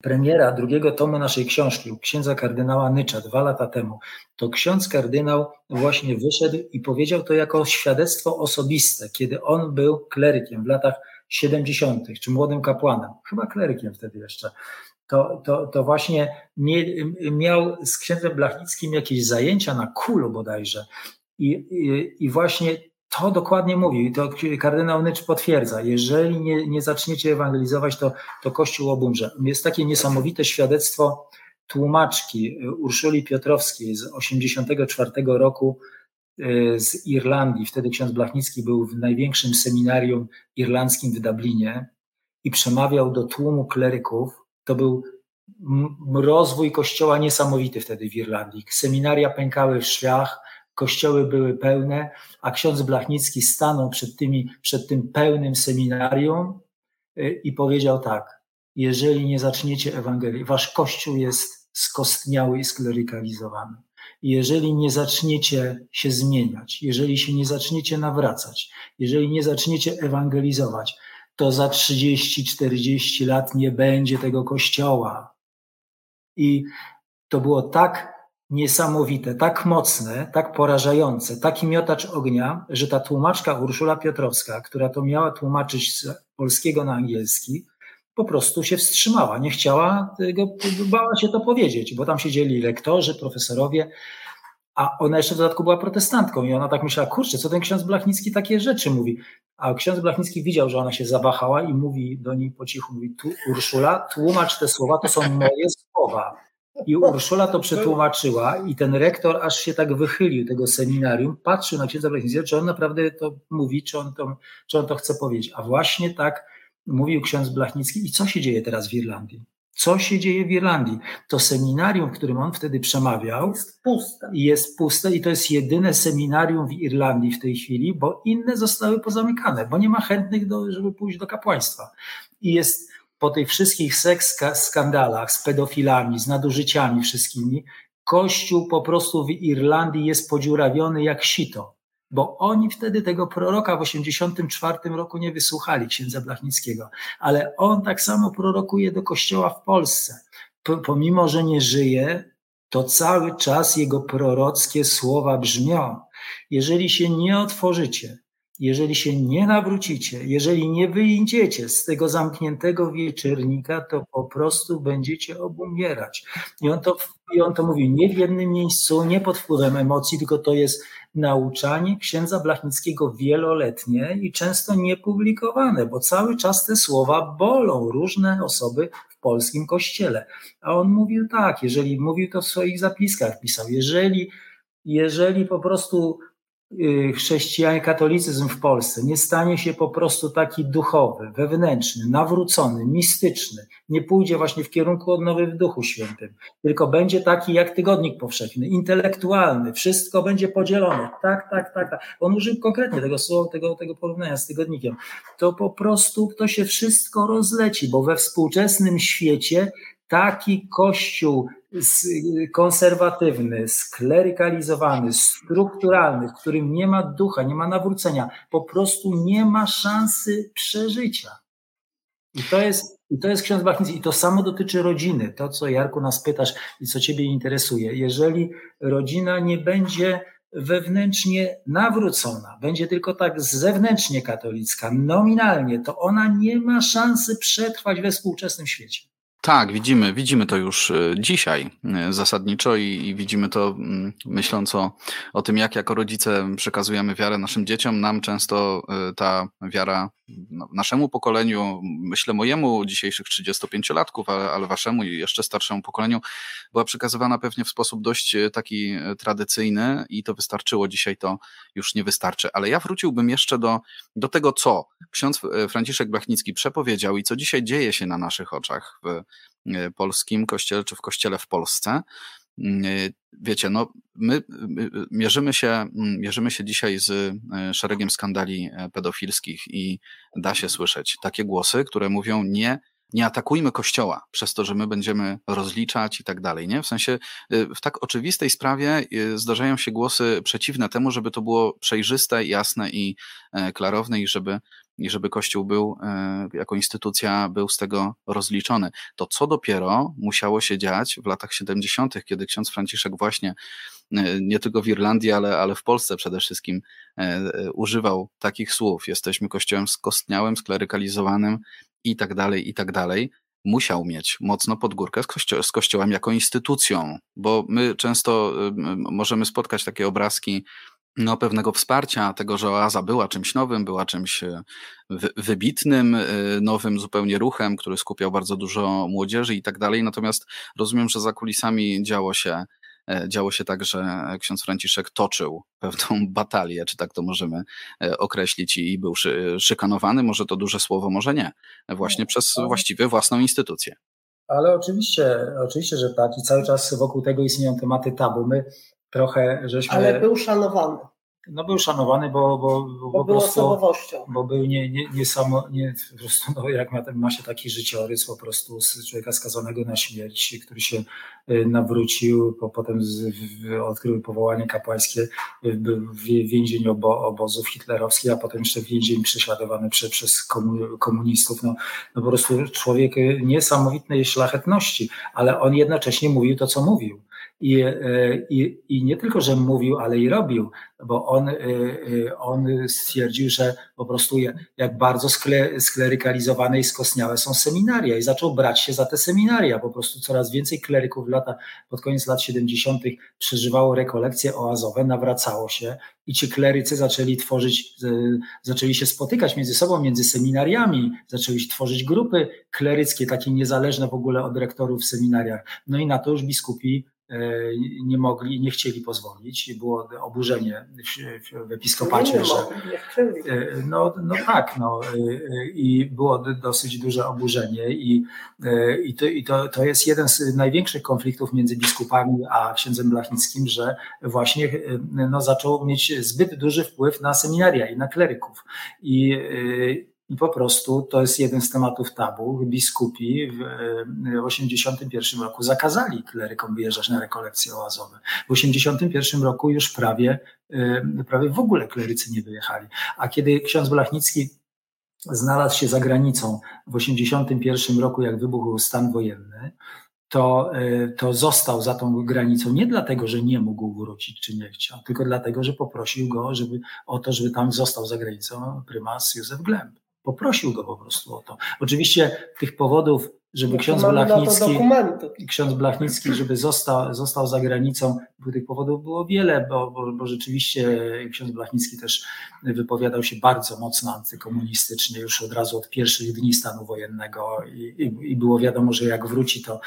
premiera drugiego tomu naszej książki u księdza kardynała Nycza dwa lata temu, to ksiądz kardynał właśnie wyszedł i powiedział to jako świadectwo osobiste, kiedy on był klerykiem w latach 70., czy młodym kapłanem, chyba klerykiem wtedy jeszcze. To, to, to właśnie miał z księdzem Blachnickim jakieś zajęcia na kulu bodajże. I, i, i właśnie to dokładnie mówi to kardynał Nycz potwierdza. Jeżeli nie, nie zaczniecie ewangelizować, to, to Kościół obumrze. Jest takie niesamowite świadectwo tłumaczki Urszuli Piotrowskiej z 84 roku y, z Irlandii. Wtedy ksiądz Blachnicki był w największym seminarium irlandzkim w Dublinie i przemawiał do tłumu kleryków. To był rozwój kościoła niesamowity wtedy w Irlandii. Seminaria pękały w szwiach, kościoły były pełne, a ksiądz Blachnicki stanął przed, tymi, przed tym pełnym seminarium y, i powiedział tak, jeżeli nie zaczniecie Ewangelii, wasz kościół jest skostniały i sklerykalizowany. Jeżeli nie zaczniecie się zmieniać, jeżeli się nie zaczniecie nawracać, jeżeli nie zaczniecie ewangelizować, to za 30-40 lat nie będzie tego kościoła. I to było tak niesamowite, tak mocne, tak porażające, taki miotacz ognia, że ta tłumaczka Urszula Piotrowska, która to miała tłumaczyć z polskiego na angielski, po prostu się wstrzymała, nie chciała tego, bała się to powiedzieć, bo tam siedzieli lektorzy, profesorowie, a ona jeszcze w dodatku była protestantką i ona tak myślała, kurczę, co ten ksiądz Blachnicki takie rzeczy mówi. A ksiądz Blachnicki widział, że ona się zawahała i mówi do niej po cichu, mówi, tu, Urszula, tłumacz te słowa, to są moje słowa. I Urszula to przetłumaczyła i ten rektor aż się tak wychylił tego seminarium, patrzył na księdza Blachnickiego, czy on naprawdę to mówi, czy on to, czy on to chce powiedzieć. A właśnie tak mówił ksiądz Blachnicki. I co się dzieje teraz w Irlandii? Co się dzieje w Irlandii? To seminarium, w którym on wtedy przemawiał, jest puste. Jest puste i to jest jedyne seminarium w Irlandii w tej chwili, bo inne zostały pozamykane, bo nie ma chętnych, do, żeby pójść do kapłaństwa. I jest po tych wszystkich seks skandalach z pedofilami, z nadużyciami wszystkimi, Kościół po prostu w Irlandii jest podziurawiony jak sito, bo oni wtedy tego proroka w 84 roku nie wysłuchali, księdza Blachnickiego, ale on tak samo prorokuje do Kościoła w Polsce. Pomimo, że nie żyje, to cały czas jego prorockie słowa brzmią. Jeżeli się nie otworzycie, jeżeli się nie nawrócicie, jeżeli nie wyjdziecie z tego zamkniętego wieczernika, to po prostu będziecie obumierać. I on to, i on to mówi nie w jednym miejscu, nie pod wpływem emocji, tylko to jest nauczanie księdza Blachnickiego wieloletnie i często niepublikowane, bo cały czas te słowa bolą różne osoby w polskim kościele. A on mówił tak, jeżeli mówił to w swoich zapiskach, pisał, jeżeli, jeżeli po prostu Y, chrześcijanin, katolicyzm w Polsce nie stanie się po prostu taki duchowy, wewnętrzny, nawrócony, mistyczny, nie pójdzie właśnie w kierunku odnowy w Duchu Świętym, tylko będzie taki jak tygodnik powszechny, intelektualny, wszystko będzie podzielone. Tak, tak, tak, tak. On użył konkretnie tego słowa, tego, tego porównania z tygodnikiem. To po prostu to się wszystko rozleci, bo we współczesnym świecie taki kościół konserwatywny, sklerykalizowany, strukturalny, w którym nie ma ducha, nie ma nawrócenia, po prostu nie ma szansy przeżycia. I to jest, i to jest ksiądz Bachnicki. I to samo dotyczy rodziny. To, co Jarku nas pytasz i co ciebie interesuje. Jeżeli rodzina nie będzie wewnętrznie nawrócona, będzie tylko tak zewnętrznie katolicka, nominalnie, to ona nie ma szansy przetrwać we współczesnym świecie. Tak, widzimy, widzimy to już e, dzisiaj e, zasadniczo i, i, widzimy to mm, myśląc o, o tym, jak jako rodzice przekazujemy wiarę naszym dzieciom. Nam często e, ta wiara naszemu pokoleniu, myślę mojemu dzisiejszych 35-latków, ale, ale waszemu i jeszcze starszemu pokoleniu, była przekazywana pewnie w sposób dość taki tradycyjny i to wystarczyło. Dzisiaj to już nie wystarczy. Ale ja wróciłbym jeszcze do, do tego, co ksiądz Franciszek Blachnicki przepowiedział i co dzisiaj dzieje się na naszych oczach w E, polskim kościele, czy w kościele w Polsce. Mm, e, wiecie, no, my mierzymy się, mierzymy się dzisiaj z e, szeregiem skandali pedofilskich i da się słyszeć takie głosy, które mówią nie, nie atakujmy kościoła przez to, że my będziemy rozliczać i tak dalej, nie? W sensie w tak oczywistej sprawie zdarzają się głosy przeciwne temu, żeby to było przejrzyste, jasne i klarowne i żeby i żeby Kościół był, e, jako instytucja, był z tego rozliczony. To co dopiero musiało się dziać w latach 70., kiedy ksiądz Franciszek właśnie e, nie tylko w Irlandii, ale, ale w Polsce przede wszystkim e, używał takich słów. Jesteśmy kościołem skostniałym, sklerykalizowanym i tak dalej, i tak dalej. Musiał mieć mocno pod górkę z, kościo z kościołem jako instytucją, bo my często możemy spotkać takie obrazki no, pewnego wsparcia, tego, że oaza była czymś nowym, była czymś e, wybitnym, e, nowym zupełnie ruchem, który skupiał bardzo dużo młodzieży i tak dalej. Natomiast rozumiem, że za kulisami działo się, e, działo się tak, że ksiądz Franciszek toczył pewną [LAUGHS] batalię, czy tak to możemy określić, i był szykanowany. Może to duże słowo, może nie, właśnie przez właściwie własną instytucję. Ale oczywiście, oczywiście, że tak. I cały czas wokół tego istnieją tematy tabu. My trochę żeśmy... Ale był szanowany. No był szanowany, bo, bo, bo, bo był prostu, osobowością. Bo był nie, nie, nie samo, nie, po prostu, no, jak ma, ma się taki życiorys po prostu z człowieka skazanego na śmierć, który się y, nawrócił, po, potem z, w, odkrył powołanie kapłańskie, y, był w więzieniu obo, obozów hitlerowskich, a potem jeszcze więzień prześladowany prze, przez komunistów. No, no po prostu człowiek y, niesamowitej szlachetności, ale on jednocześnie mówił to, co mówił. I, e, i, I nie tylko, że mówił, ale i robił, bo on, e, e, on stwierdził, że po prostu jak bardzo skle, sklerykalizowane i skostniałe są seminaria i zaczął brać się za te seminaria. Po prostu coraz więcej kleryków lata, pod koniec lat 70. przeżywało rekolekcje oazowe, nawracało się i ci klerycy zaczęli tworzyć, zaczęli się spotykać między sobą, między seminariami, zaczęli tworzyć grupy kleryckie, takie niezależne w ogóle od rektorów w seminariach. No i na to już biskupi nie mogli, nie chcieli pozwolić. Było oburzenie w, w episkopacie, że e, no, no tak, no e, i było dosyć duże oburzenie i, i, to, i to, to jest jeden z największych konfliktów między biskupami a księdzem Blachnickim, że właśnie no, zaczął mieć zbyt duży wpływ na seminaria i na kleryków. I, i po prostu to jest jeden z tematów tabu. Biskupi w 1981 roku zakazali klerykom wyjeżdżać na rekolekcje oazowe. W 1981 roku już prawie, e, prawie w ogóle klerycy nie wyjechali. A kiedy ksiądz Blachnicki znalazł się za granicą w 1981 roku, jak wybuchł stan wojenny, to, to został za tą granicą nie dlatego, że nie mógł wrócić czy nie chciał, tylko dlatego, że poprosił go żeby, o to, żeby tam został za granicą prymas Józef Glemp. Poprosił go po prostu o to. Oczywiście tych powodów żeby no ksiądz Blachnicki, ksiądz Blachnicki, żeby został, został za granicą, bo tych powodów było wiele, bo, bo, bo rzeczywiście ksiądz Blachnicki też wypowiadał się bardzo mocno antykomunistycznie już od razu od pierwszych dni stanu wojennego i, i, i było wiadomo, że jak wróci, to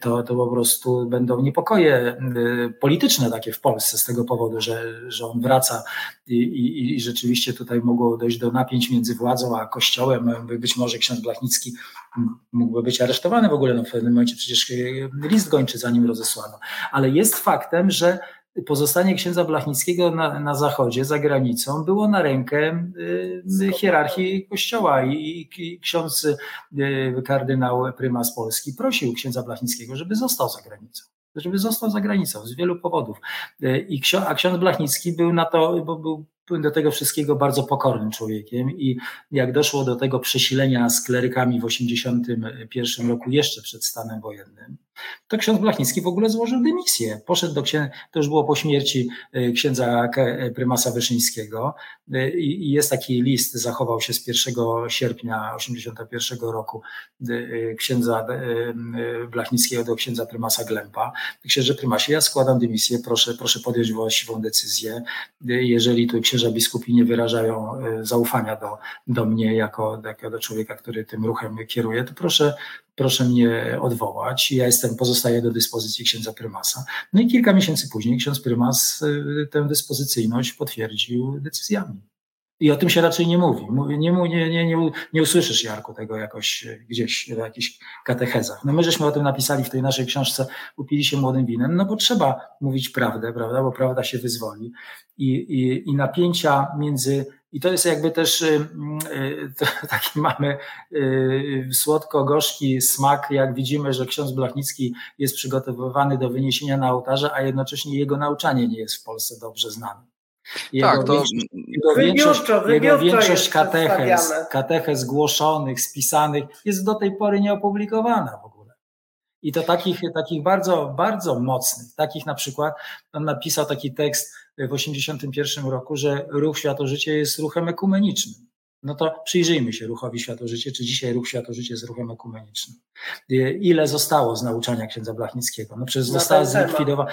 to, to po prostu będą niepokoje y, polityczne takie w Polsce z tego powodu, że, że on wraca i, i, i rzeczywiście tutaj mogło dojść do napięć między władzą a kościołem. Być może ksiądz Blachnicki mógłby być aresztowany w ogóle, no w pewnym momencie przecież y, list gończy za nim rozesłano. Ale jest faktem, że pozostanie księdza Blachnickiego na, na zachodzie, za granicą, było na rękę y, hierarchii kościoła i, i ksiądz y, kardynał prymas Polski prosił księdza Blachnickiego, żeby został za granicą. Żeby został za granicą z wielu powodów. Y, I ksiądz, a ksiądz Blachnicki był na to, bo był do tego wszystkiego bardzo pokornym człowiekiem i jak doszło do tego przesilenia z klerykami w 1981 roku, jeszcze przed stanem wojennym, to ksiądz Blachnicki w ogóle złożył dymisję. Poszedł do księdza, to już było po śmierci e, księdza e, prymasa Wyszyńskiego e, i jest taki list, zachował się z 1 sierpnia 81 roku księdza Blachnickiego do księdza prymasa Glempa. Księże prymasie, ja składam dymisję, proszę, proszę podjąć właściwą decyzję. Jeżeli tu księża biskupi nie wyrażają zaufania do, do mnie jako, jako do człowieka, który tym ruchem kieruje, to proszę proszę mnie odwołać. Ja jestem, pozostaję do dyspozycji księdza prymasa. No i kilka miesięcy później ksiądz prymas y, tę dyspozycyjność potwierdził decyzjami. I o tym się raczej nie mówi. Nie, nie, nie, nie, nie usłyszysz, Jarku, tego jakoś gdzieś w jakichś katechezach. No my żeśmy o tym napisali w tej naszej książce Upili się młodym winem, no bo trzeba mówić prawdę, prawda, bo prawda się wyzwoli. I, i, i napięcia między i to jest jakby też y, y, [LAUGHS] taki mamy y, słodko-gorzki smak, jak widzimy, że ksiądz Blachnicki jest przygotowywany do wyniesienia na ołtarze, a jednocześnie jego nauczanie nie jest w Polsce dobrze znane. Jego tak, to jego większość, jego większość katechez, katechez zgłoszonych, spisanych jest do tej pory nieopublikowana. I to takich, takich bardzo, bardzo mocnych, takich na przykład, on napisał taki tekst, w 1981 roku, że ruch Światożycie jest ruchem ekumenicznym. No to przyjrzyjmy się ruchowi Światożycie, czy dzisiaj ruch Światożycie jest ruchem ekumenicznym. Ile zostało z nauczania księdza Blachnickiego? No przecież została zlikwidowana.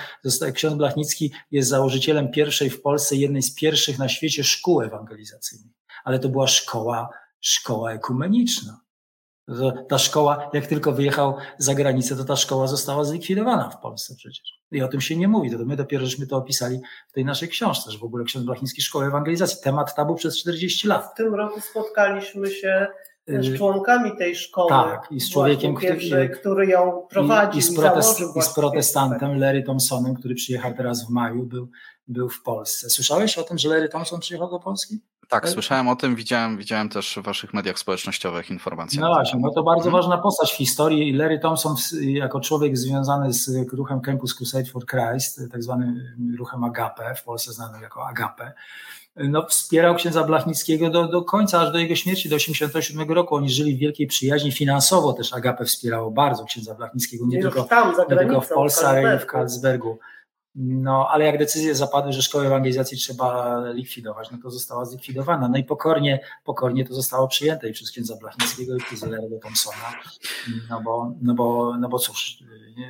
Ksiądz Blachnicki jest założycielem pierwszej w Polsce, jednej z pierwszych na świecie szkół ewangelizacyjnych. Ale to była szkoła, szkoła ekumeniczna. Ta szkoła, jak tylko wyjechał za granicę, to ta szkoła została zlikwidowana w Polsce przecież. I o tym się nie mówi. To my dopiero żeśmy to opisali w tej naszej książce, że w ogóle ksiądz Blachnicki Szkoły Ewangelizacji. Temat tabu przez 40 lat. W tym roku spotkaliśmy się z y, członkami tej szkoły. Tak, i z człowiekiem, pierwszej, który, który ją prowadzi. I, i, z, protest, i z protestantem Larry Thompsonem, który przyjechał teraz w maju, był, był w Polsce. Słyszałeś o tym, że Larry Thompson przyjechał do Polski? Tak, tak, słyszałem o tym, widziałem, widziałem też w waszych mediach społecznościowych informacje. No właśnie, no to bardzo hmm. ważna postać w historii. Larry Thompson jako człowiek związany z ruchem Campus Crusade for Christ, tak zwanym ruchem Agape, w Polsce znany jako Agape, no, wspierał księdza Blachnickiego do, do końca, aż do jego śmierci, do 87 roku. Oni żyli w wielkiej przyjaźni. Finansowo też Agape wspierało bardzo księdza Blachnickiego, nie, tylko, tam, nie tylko w Polsce, ale i w Karlsbergu. No, ale jak decyzje zapadły, że szkołę ewangelizacji trzeba likwidować, no to została zlikwidowana. No i pokornie, pokornie to zostało przyjęte i przez księdza Blachnickiego i Larry'ego Thompsona, no bo, no, bo, no bo cóż,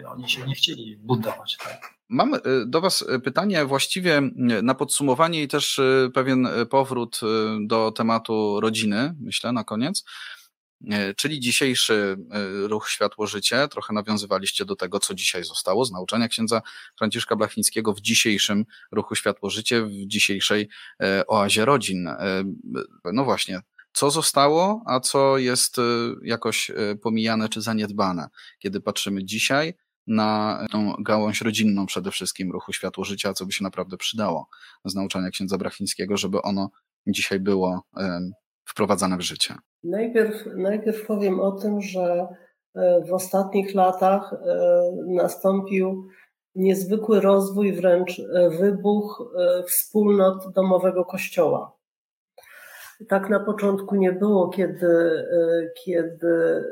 oni się nie chcieli buntować. Tak? Mam y, do Was pytanie właściwie y, na podsumowanie i też y, pewien powrót do tematu rodziny, myślę, na koniec. E, czyli dzisiejszy e, ruch Światło Życie. Trochę nawiązywaliście do tego, co dzisiaj zostało z nauczania księdza Franciszka Blachnickiego w dzisiejszym ruchu Światło Życie, w dzisiejszej e, oazie rodzin. No właśnie, co zostało, a co jest jakoś pomijane czy zaniedbane, kiedy patrzymy dzisiaj na tą gałąź rodzinną przede wszystkim ruchu Światło Życia, co by się naprawdę przydało z nauczania księdza Brachnickiego, żeby ono dzisiaj było wprowadzane w życie? Najpierw, najpierw powiem o tym, że e, w ostatnich latach e, nastąpił niezwykły rozwój, wręcz e, wybuch wspólnot domowego kościoła. Tak na początku nie było, kiedy, kiedy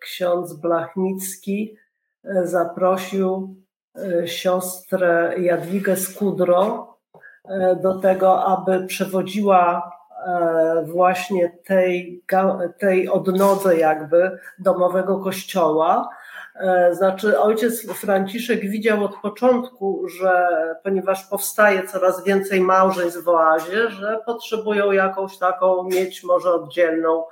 ksiądz Blachnicki zaprosił siostrę Jadwigę Skudro do tego, aby przewodziła właśnie tej, tej odnodze jakby domowego kościoła E, znaczy, ojciec Franciszek widział od początku, że ponieważ powstaje coraz więcej małżeństw w oazie, że potrzebują jakąś taką mieć może oddzielną,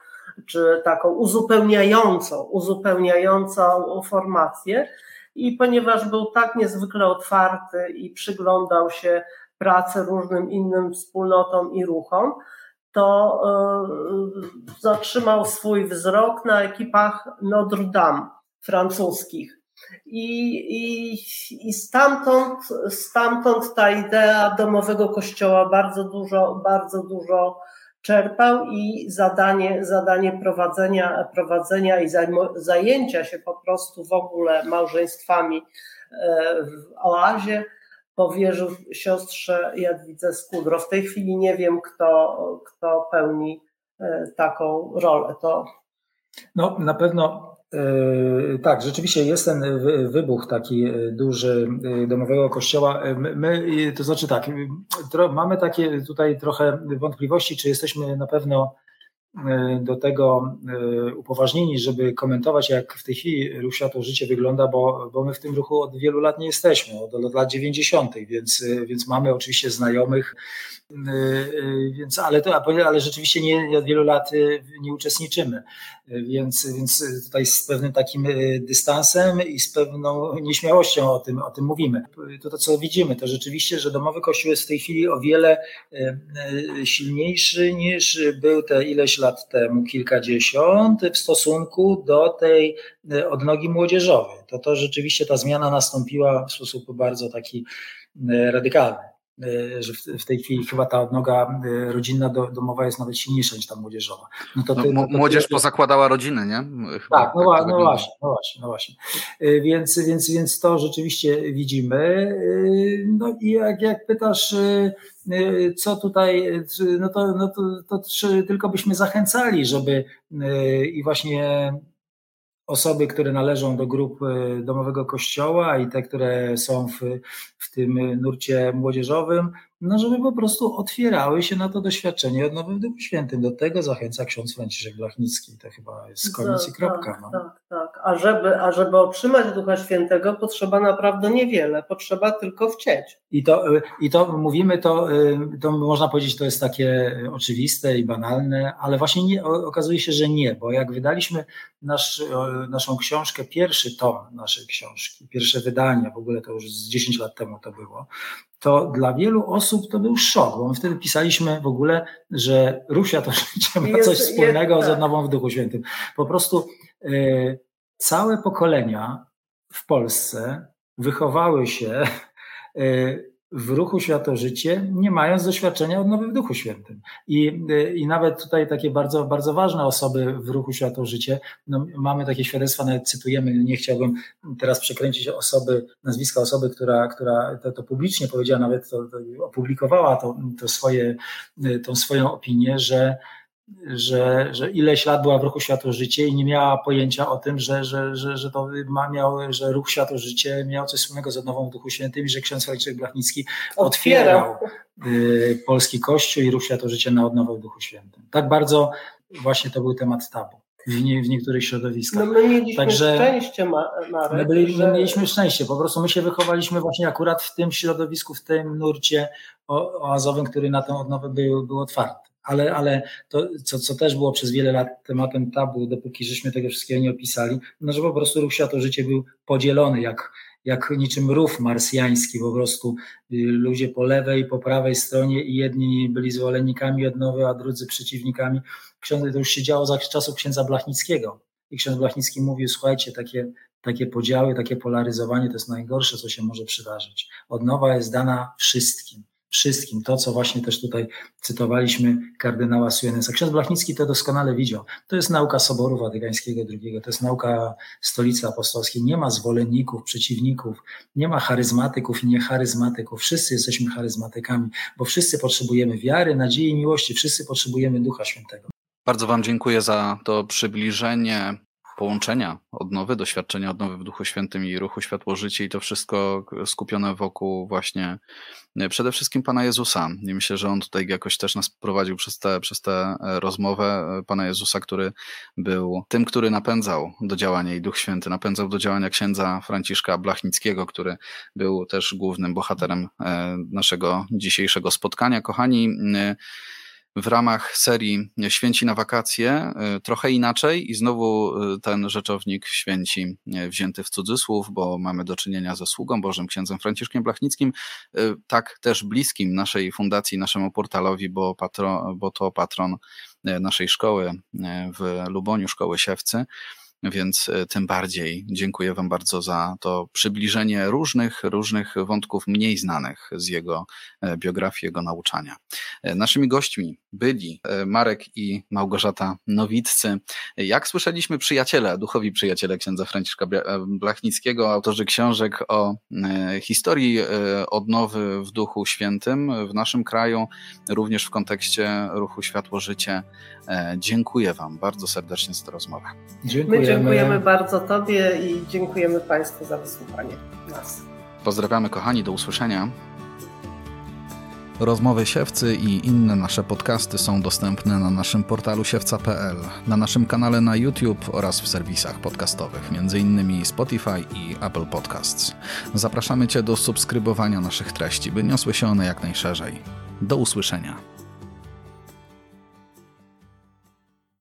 czy taką uzupełniającą, uzupełniającą formację. I ponieważ był tak niezwykle otwarty i przyglądał się pracy różnym innym wspólnotom i ruchom, to e, zatrzymał swój wzrok na ekipach Notre Dame francuskich. I, i, i stamtąd, stamtąd ta idea domowego kościoła bardzo dużo, bardzo dużo czerpał i zadanie, zadanie prowadzenia, prowadzenia i zajęcia się po prostu w ogóle małżeństwami e, w oazie powierzył siostrze Jadwidze Skudro. W tej chwili nie wiem, kto, kto pełni e, taką rolę. To... No, na pewno E, tak, rzeczywiście jest ten wybuch taki e, duży domowego kościoła. My, to znaczy tak, mamy takie tutaj trochę wątpliwości, czy jesteśmy na pewno do tego upoważnieni, żeby komentować, jak w tej chwili ruch Światło Życie wygląda, bo, bo my w tym ruchu od wielu lat nie jesteśmy, od lat 90., więc, więc mamy oczywiście znajomych, więc, ale, to, ale rzeczywiście nie, od wielu lat nie uczestniczymy. Więc, więc tutaj z pewnym takim e, dystansem i z pewną nieśmiałością o tym, o tym mówimy. To, to co widzimy, to rzeczywiście, że domowy kościół jest w tej chwili o wiele e, e, silniejszy niż był te ileś lat temu, kilkadziesiąt, w stosunku do tej odnogi młodzieżowej. To, to rzeczywiście ta zmiana nastąpiła w sposób bardzo taki radykalny. E, że w, tej chwili chyba ta odnoga e, rodzinna domowa jest nawet silniejsza niż ta młodzieżowa. No to, no, ty, no to młodzież ty, pozakładała rodziny, nie? Chyba, tak, no, tak no, właśnie, no właśnie, no właśnie. E, więc, więc, więc to rzeczywiście widzimy. No i jak, jak pytasz, co tutaj, no to, no to, to tylko byśmy zachęcali, żeby i właśnie osoby, które należą do grup e, domowego kościoła i te, które są w, w tym nurcie młodzieżowym, no żeby po prostu otwierały się na to doświadczenie odnowy w Duchu Świętym. Do tego zachęca ksiądz Franciszek Blachnicki. To chyba jest koniec tak, i kropka. Tak, no. tak, tak. A żeby, a żeby otrzymać Ducha Świętego potrzeba naprawdę niewiele. Potrzeba tylko chcieć. I to, i to mówimy, to, to można powiedzieć, to jest takie oczywiste i banalne, ale właśnie nie, okazuje się, że nie, bo jak wydaliśmy nasz, naszą książkę, pierwszy tom naszej książki, pierwsze wydanie, w ogóle to już z 10 lat temu to było, to dla wielu osób to był szok, bo my wtedy pisaliśmy w ogóle, że ruch to [LAUGHS] życie ma coś wspólnego jest, z tak. odnową w Duchu Świętym. Po prostu y, całe pokolenia w Polsce wychowały się [LAUGHS] y, w ruchu Światożycie, nie mając doświadczenia odnowy w Duchu Świętym. I, I nawet tutaj takie bardzo, bardzo ważne osoby w ruchu Światożycie, no, mamy takie świadectwa, nawet cytujemy, nie chciałbym teraz przekręcić osoby, nazwiska osoby, która, która to, to publicznie powiedziała, nawet to, to opublikowała to, to swoje, tą swoją opinię, że że, że ileś lat była w ruchu Światło Życie i nie miała pojęcia o tym, że, że, że, że to ma, miał, że ruch Światło Życie miał coś wspólnego z odnową w Duchu Świętym i że ksiądz Franciszek Blachnicki otwierał y, polski Kościół i ruch Światło Życie na odnowę w Duchu Świętym. Tak bardzo właśnie to był temat tabu. W, nie, w niektórych środowiskach. No my mieliśmy Także szczęście, Marek, my, byli, że... my mieliśmy szczęście, po prostu my się wychowaliśmy właśnie akurat w tym środowisku, w tym nurcie oazowym, który na tę odnowę był, był otwarty ale, ale to, co, co też było przez wiele lat tematem tabu, dopóki żeśmy tego wszystkiego nie opisali, no że po prostu ruch światło życie był podzielony, jak, jak niczym rów marsjański, po prostu y, ludzie po lewej, po prawej stronie i jedni byli zwolennikami odnowy, a drudzy przeciwnikami. Ksiądz, to już się działo za czasów księdza Blachnickiego. I ksiądz Blachnicki mówił, słuchajcie, takie, takie podziały, takie polaryzowanie to jest najgorsze, co się może przydarzyć. Odnowa jest dana wszystkim wszystkim. To, co właśnie też tutaj cytowaliśmy kardynała Suenesa. Ksiądz Blachnicki to doskonale widział. To jest nauka Soboru Watykańskiego II, to jest nauka Stolicy Apostolskiej. Nie ma zwolenników, przeciwników, nie ma charyzmatyków i niecharyzmatyków. Wszyscy jesteśmy charyzmatykami, bo wszyscy potrzebujemy wiary, nadziei i miłości. Wszyscy potrzebujemy Ducha Świętego. Bardzo Wam dziękuję za to przybliżenie połączenia, odnowy, doświadczenia odnowy w Duchu Świętym i Ruchu Światło-Życie i to wszystko skupione wokół właśnie e, przede wszystkim Pana Jezusa. I myślę, że On tutaj jakoś też nas prowadził przez tę przez te e, rozmowę e, Pana Jezusa, który był tym, który napędzał do działania i Duch Święty napędzał do działania księdza Franciszka Blachnickiego, który był też głównym bohaterem naszego dzisiejszego spotkania. Kochani, w ramach serii Święci na wakacje y, trochę inaczej i znowu y, ten rzeczownik święci y, wzięty w cudzysłów, bo mamy do czynienia ze sługą Bożym, księdzem Franciszkiem Blachnickim, tak też bliskim naszej fundacji, naszemu portalowi, bo, patron, bo to patron naszej szkoły w Luboniu, szkoły Siewcy więc e, tym bardziej dziękuję Wam bardzo za to przybliżenie różnych, różnych wątków mniej znanych z jego e, biografii, jego nauczania. E, naszymi gośćmi byli Marek i Małgorzata Nowiccy. Jak słyszeliśmy, przyjaciele, duchowi przyjaciele księdza Franciszka Blachnickiego, autorzy książek o historii odnowy w Duchu Świętym w naszym kraju, również w kontekście ruchu Światło-Życie. Dziękuję Wam bardzo serdecznie za tę rozmowę. Dziękuję dziękujemy bardzo Tobie i dziękujemy Państwu za wysłuchanie nas. Pozdrawiamy kochani, do usłyszenia. Rozmowy Siewcy i inne nasze podcasty są dostępne na naszym portalu siewca.pl, na naszym kanale na YouTube oraz w serwisach podcastowych, m.in. Spotify i Apple Podcasts. Zapraszamy Cię do subskrybowania naszych treści, by niosły się one jak najszerzej. Do usłyszenia.